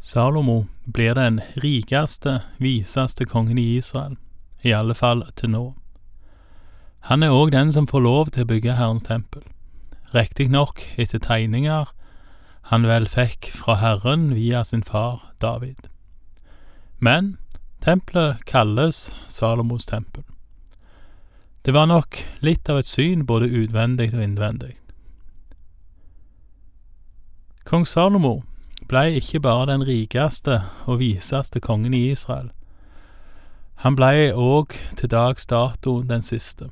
Salomo blir den rikeste, viseste kongen i Israel, i alle fall til nå. Han er òg den som får lov til å bygge Herrens tempel, riktignok etter tegninger han vel fikk fra Herren via sin far David. Men tempelet kalles Salomos tempel. Det var nok litt av et syn både utvendig og innvendig. Kong Salomo blei ikke bare den rikeste og viseste kongen i Israel. Han blei òg til dags dato den siste,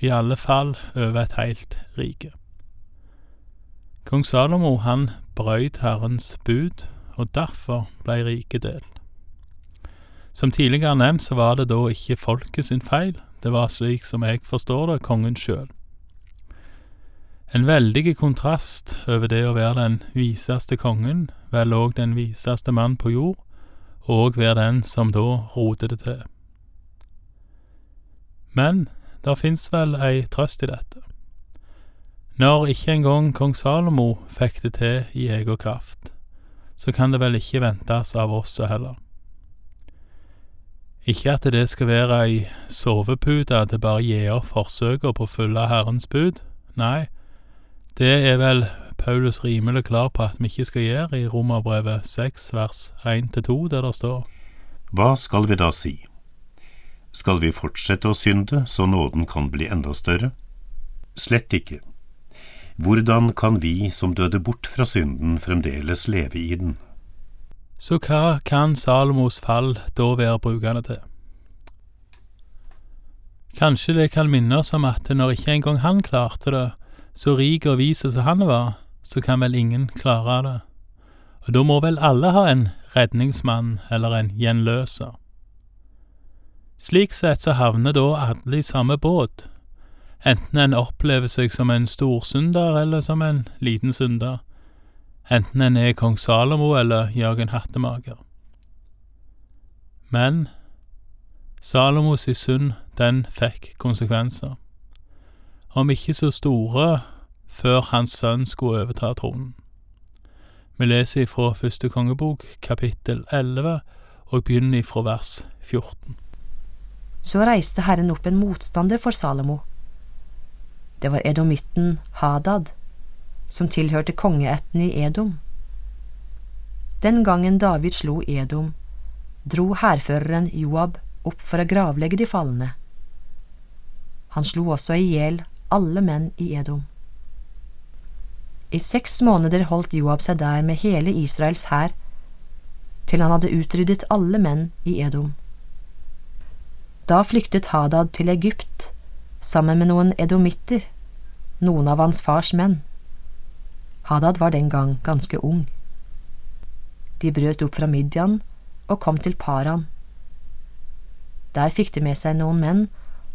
i alle fall over et heilt rike. Kong Salomo han brøyt Herrens bud, og derfor blei riket delt. Som tidligere nevnt så var det da ikke folket sin feil, det var slik som jeg forstår det, kongen sjøl. En veldig kontrast over det å være den viseste kongen, vel òg den viseste mann på jord, og være den som da roter det til. Men der fins vel ei trøst i dette. Når ikke engang kong Salomo fikk det til i egen kraft, så kan det vel ikke ventes av oss heller. Ikke at det skal være ei sovepute til bare å gi opp forsøka på å følge Herrens bud, nei, det er vel Paulus rimelig klar på at vi ikke skal gjøre i Romerbrevet 6 vers 1-2, der det står Hva skal vi da si? Skal vi fortsette å synde så nåden kan bli enda større? Slett ikke. Hvordan kan vi som døde bort fra synden, fremdeles leve i den? Så hva kan Salomos fall da være brukende til? Kanskje det kan minne oss om at når ikke engang han klarte det, så rik og vis som han var, så kan vel ingen klare det. Og da må vel alle ha en redningsmann eller en gjenløser. Slik sett så havner da alle i samme båt, enten en opplever seg som en storsynder eller som en liten synder, enten en er kong Salomo eller Jørgen Hattemaker. Men Salomos synd, den fikk konsekvenser om ikke så store, før hans sønn skulle overta tronen. Vi leser fra første kongebok, kapittel 11, og begynner fra vers 14. Så reiste Herren opp en motstander for Salomo. Det var edomitten Hadad, som tilhørte kongeætten i Edom. Den gangen David slo Edom, dro hærføreren Joab opp for å gravlegge de falne. Han slo også i hjel alle menn i Edom. I seks måneder holdt Joab seg der med hele Israels hær, til han hadde utryddet alle menn i Edom. Da flyktet Hadad til Egypt sammen med noen edomitter, noen av hans fars menn. Hadad var den gang ganske ung. De brøt opp fra Midian og kom til Paran. Der fikk de med seg noen menn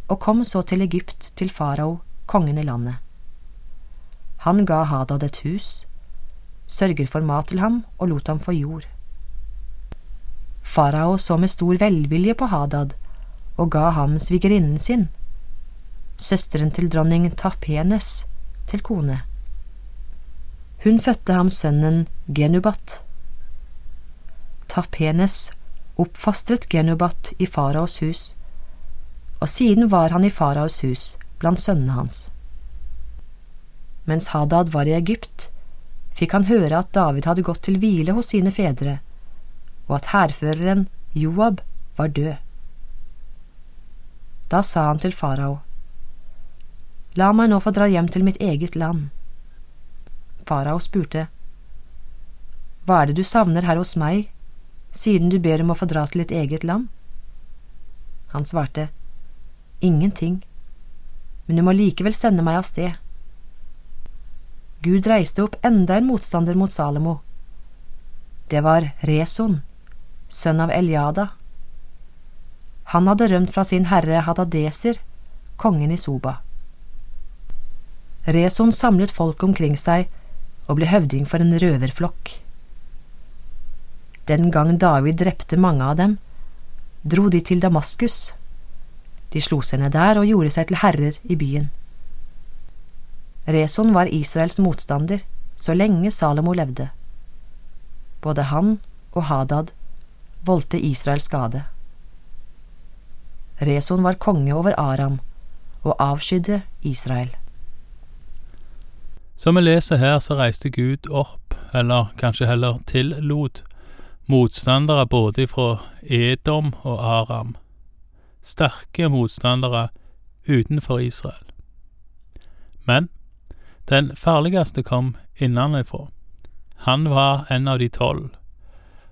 og kom så til Egypt, til farao kongen i landet. Han ga Hadad et hus, sørger for mat til ham og lot ham få jord. Farao så med stor velvilje på Hadad og ga ham svigerinnen sin, søsteren til dronning Tapenes, til kone. Hun fødte ham sønnen Genubat. Tapenes oppfostret Genubat i faraos hus, og siden var han i faraos hus blant sønnene hans. Mens Hadad var i Egypt, fikk han høre at David hadde gått til hvile hos sine fedre, og at hærføreren Joab var død. Da sa han til farao, La meg nå få dra hjem til mitt eget land. Farao spurte, Hva er det du savner her hos meg, siden du ber om å få dra til ditt eget land? Han svarte, Ingenting men du må likevel sende meg av sted. Gud reiste opp enda en motstander mot Salomo. Det var Reson, sønn av Eliada. Han hadde rømt fra sin herre Hadadeser, kongen i Soba. Reson samlet folk omkring seg og ble høvding for en røverflokk. Den gang David drepte mange av dem, dro de til Damaskus de slo seg ned der og gjorde seg til herrer i byen. Reson var Israels motstander så lenge Salomo levde. Både han og Hadad voldte Israel skade. Reson var konge over Aram og avskydde Israel. Som vi leser her, så reiste Gud opp, eller kanskje heller tillot, motstandere både fra Edom og Aram, sterke motstandere utenfor Israel. Men den farligste kom innenfra. Han var en av de tolv,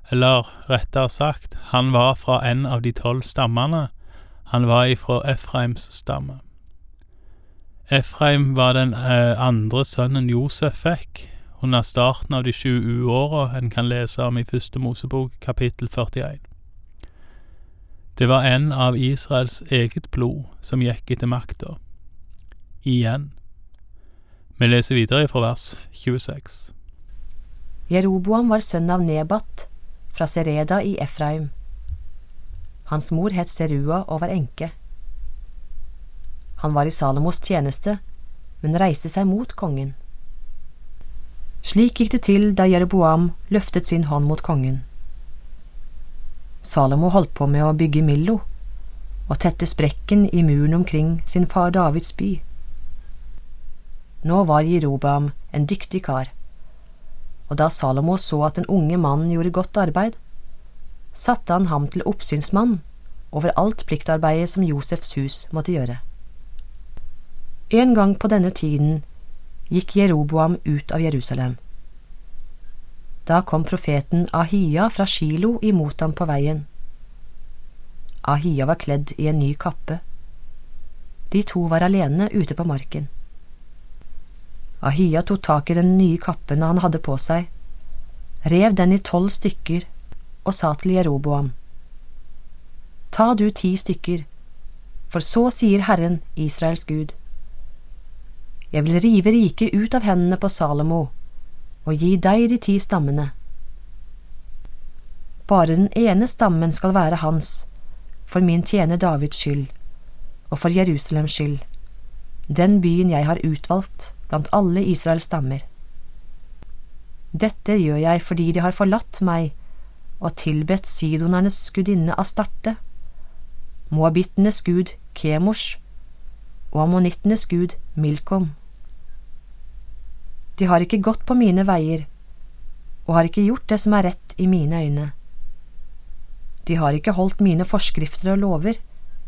eller rettere sagt, han var fra en av de tolv stammene. Han var ifra Efraims stamme. Efraim var den eh, andre sønnen Josef fikk under starten av de sju uåra en kan lese om i Første Mosebok kapittel 41. Det var en av Israels eget blod som gikk etter makta. Igjen. Vi leser videre fra vers 26. Jeroboam var sønn av Nebat fra Sereda i Efraim. Hans mor het Serua og var enke. Han var i Salomos tjeneste, men reiste seg mot kongen. Slik gikk det til da Jeroboam løftet sin hånd mot kongen. Salomo holdt på med å bygge Millo og tette sprekken i muren omkring sin far Davids by. Nå var Jeroboam en dyktig kar, og da Salomo så at den unge mannen gjorde godt arbeid, satte han ham til oppsynsmann over alt pliktarbeidet som Josefs hus måtte gjøre. En gang på denne tiden gikk Jeroboam ut av Jerusalem. Da kom profeten Ahia fra Shilo imot ham på veien. Ahia var kledd i en ny kappe. De to var alene ute på marken. Ahia tok tak i den nye kappen han hadde på seg, rev den i tolv stykker og sa til Jeroboam, Ta du ti stykker, for så sier Herren, Israels Gud. Jeg vil rive riket ut av hendene på Salomo og gi deg de ti stammene. Bare den ene stammen skal være hans, for min tjener Davids skyld, og for Jerusalems skyld, den byen jeg har utvalgt blant alle Israels stammer. Dette gjør jeg fordi de har forlatt meg og tilbedt sidonernes gudinne Astarte, moabittenes gud Kemosh og ammonittenes gud Milkom. De har ikke gått på mine veier og har ikke gjort det som er rett i mine øyne. De har ikke holdt mine forskrifter og lover,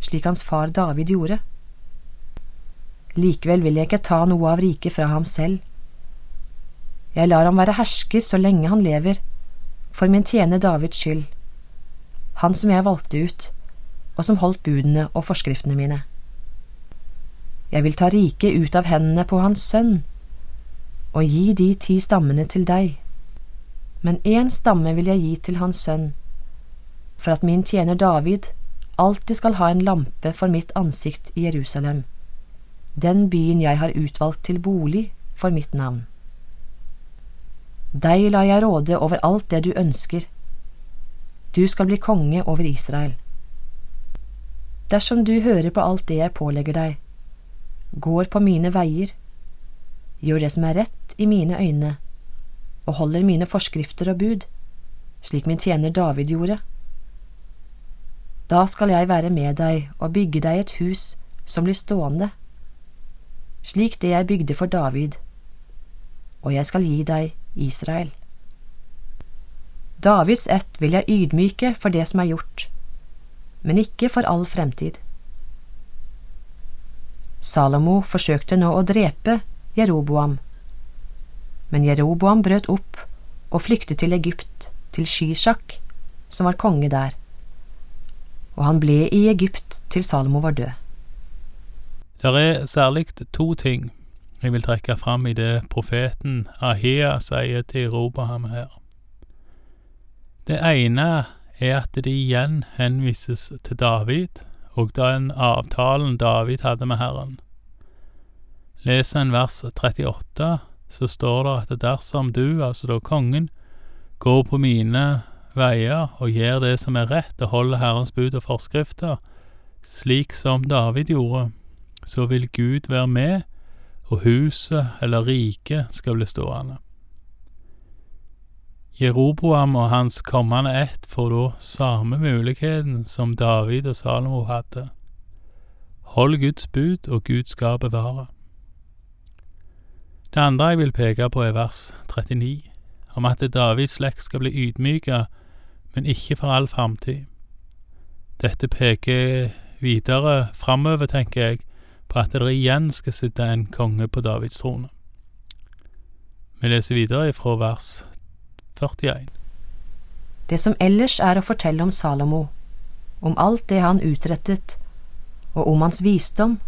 slik hans far David gjorde. Likevel vil jeg ikke ta noe av riket fra ham selv. Jeg lar ham være hersker så lenge han lever, for min tjener Davids skyld, han som jeg valgte ut, og som holdt budene og forskriftene mine. Jeg vil ta riket ut av hendene på hans sønn, og gi de ti stammene til deg. Men én stamme vil jeg gi til hans sønn, for at min tjener David alltid skal ha en lampe for mitt ansikt i Jerusalem, den byen jeg har utvalgt til bolig for mitt navn. Deg lar jeg råde over alt det du ønsker. Du skal bli konge over Israel. Dersom du hører på alt det jeg pålegger deg, går på mine veier, gjør det som er rett i mine øyne, og holder mine forskrifter og bud, slik min tjener David gjorde. Da skal jeg være med deg og bygge deg et hus som blir stående, slik det jeg bygde for David, og jeg skal gi deg Israel. Davids ett vil jeg ydmyke for det som er gjort, men ikke for all fremtid. Salomo forsøkte nå å drepe Jeroboam. Men Jeroboam brøt opp og flyktet til Egypt, til Shishak, som var konge der, og han ble i Egypt til Salomo var død. Det er særlig to ting jeg vil trekke fram i det profeten Ahia sier til Jeroboam her. Det ene er at det igjen henvises til David og den avtalen David hadde med Herren. Les en vers 38, så står det at dersom du, altså da kongen, går på mine veier og gjør det som er rett og holder Herrens bud og forskrifter, slik som David gjorde, så vil Gud være med, og huset eller riket skal bli stående. Jeroboam og hans kommende ett får da samme muligheten som David og Salomo hadde. Hold Guds bud, og Gud skal bevare. Det andre jeg vil peke på, er vers 39, om at Davids slekt skal bli ydmyka, men ikke for all framtid. Dette peker videre framover, tenker jeg, på at det igjen skal sitte en konge på Davids trone. Vi leser videre fra vers 41. Det som ellers er å fortelle om Salomo, om alt det han utrettet, og om hans visdom,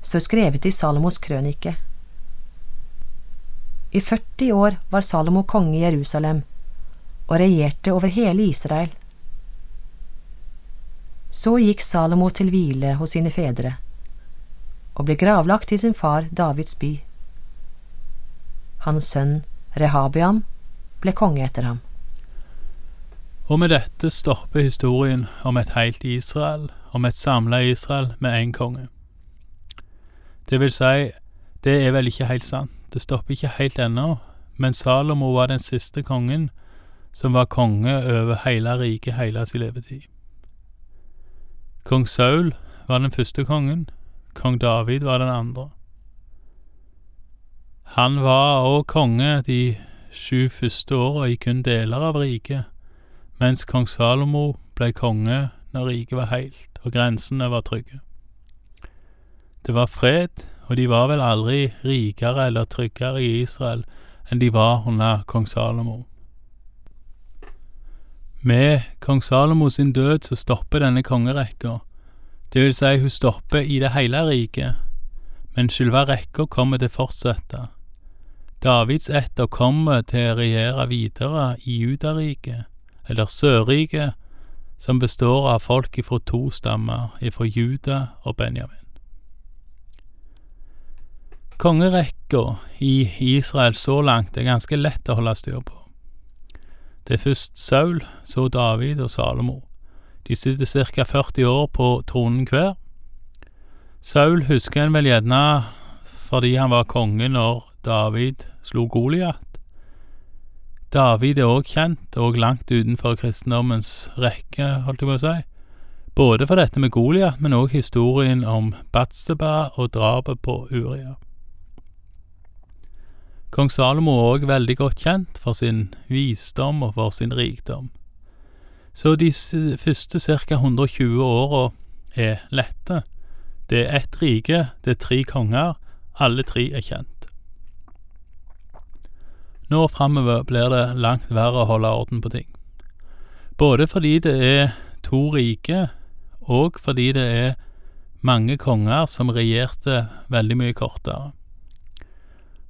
står skrevet i Salomos krønike. I 40 år var Salomo konge i Jerusalem og regjerte over hele Israel. Så gikk Salomo til hvile hos sine fedre og ble gravlagt i sin far Davids by. Hans sønn Rehabiam ble konge etter ham. Og med dette stopper historien om et helt Israel, om et samla Israel med én konge. Det vil si, det er vel ikke helt sant, det stopper ikke helt ennå, men Salomo var den siste kongen som var konge over hele riket hele sin levetid. Kong Saul var den første kongen, kong David var den andre. Han var òg konge de sju første åra i kun deler av riket, mens kong Salomo ble konge når riket var heilt og grensene var trygge. Det var fred, og de var vel aldri rikere eller tryggere i Israel enn de var under kong Salomo. Med kong Salomo sin død så stopper denne kongerekka, det vil si hun stopper i det hele riket, men selve rekka kommer til å fortsette. Davids etter kommer til å regjere videre i Judariket, eller Sørriket, som består av folk ifra to stammer, ifra Juda og Benjamin. Kongerekka i Israel så langt er ganske lett å holde styr på. Det er først Saul, så David og Salomo. De sitter ca 40 år på tronen hver. Saul husker en vel gjerne fordi han var konge når David slo Goliat. David er òg kjent, og langt utenfor kristendommens rekke, holdt jeg på å si. Både for dette med Goliat, men òg historien om Batsteba og drapet på Uria. Kong Salomo er òg veldig godt kjent for sin visdom og for sin rikdom. Så de første ca 120 åra er lette. Det er ett rike, det er tre konger, alle tre er kjent. Nå framover blir det langt verre å holde orden på ting. Både fordi det er to rike, og fordi det er mange konger som regjerte veldig mye kortere.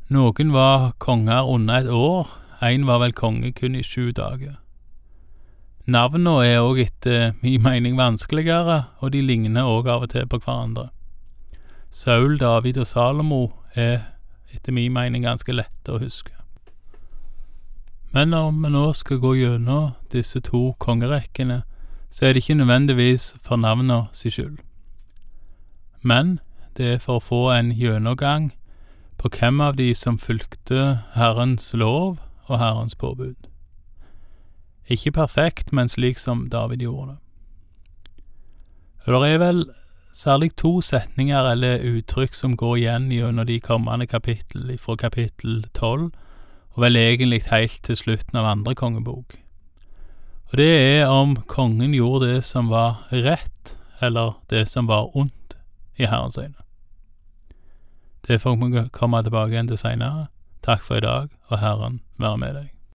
Noen var konger under et år, én var vel konge kun i sju dager. Navnene er òg etter min mening vanskeligere, og de ligner òg av og til på hverandre. Saul, David og Salomo er etter min mening ganske lette å huske. Men når vi nå skal gå gjennom disse to kongerekkene, så er det ikke nødvendigvis for navna si skyld. Men det er for å få en gjennomgang på hvem av de som fulgte Herrens lov og Herrens påbud. Ikke perfekt, men slik som David gjorde det. Det er vel særlig to setninger eller uttrykk som går igjen gjennom de kommende kapittel, fra kapittel tolv og vel egentlig helt til slutten av andre kongebok. Og det er om kongen gjorde det som var rett, eller det som var ondt i Herrens øyne. Det får vi komme tilbake igjen til seinere. Takk for i dag, og Herren være med deg.